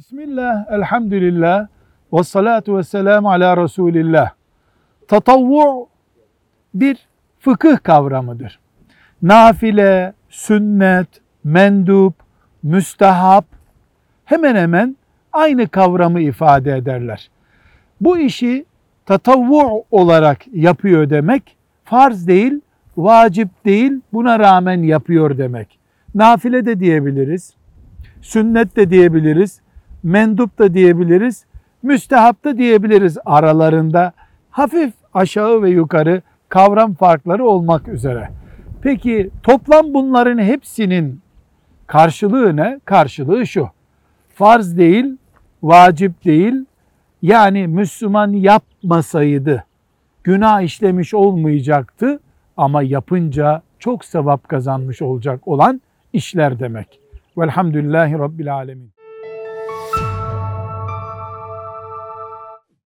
Bismillah, elhamdülillah, ve salatu ve selamu ala Resulillah. Tatavvu bir fıkıh kavramıdır. Nafile, sünnet, mendup, müstehap hemen hemen aynı kavramı ifade ederler. Bu işi tatavvu olarak yapıyor demek, farz değil, vacip değil, buna rağmen yapıyor demek. Nafile de diyebiliriz, sünnet de diyebiliriz, mendup da diyebiliriz, müstehap da diyebiliriz aralarında hafif aşağı ve yukarı kavram farkları olmak üzere. Peki toplam bunların hepsinin karşılığı ne? Karşılığı şu. Farz değil, vacip değil. Yani Müslüman yapmasaydı günah işlemiş olmayacaktı ama yapınca çok sevap kazanmış olacak olan işler demek. Velhamdülillahi Rabbil Alemin. you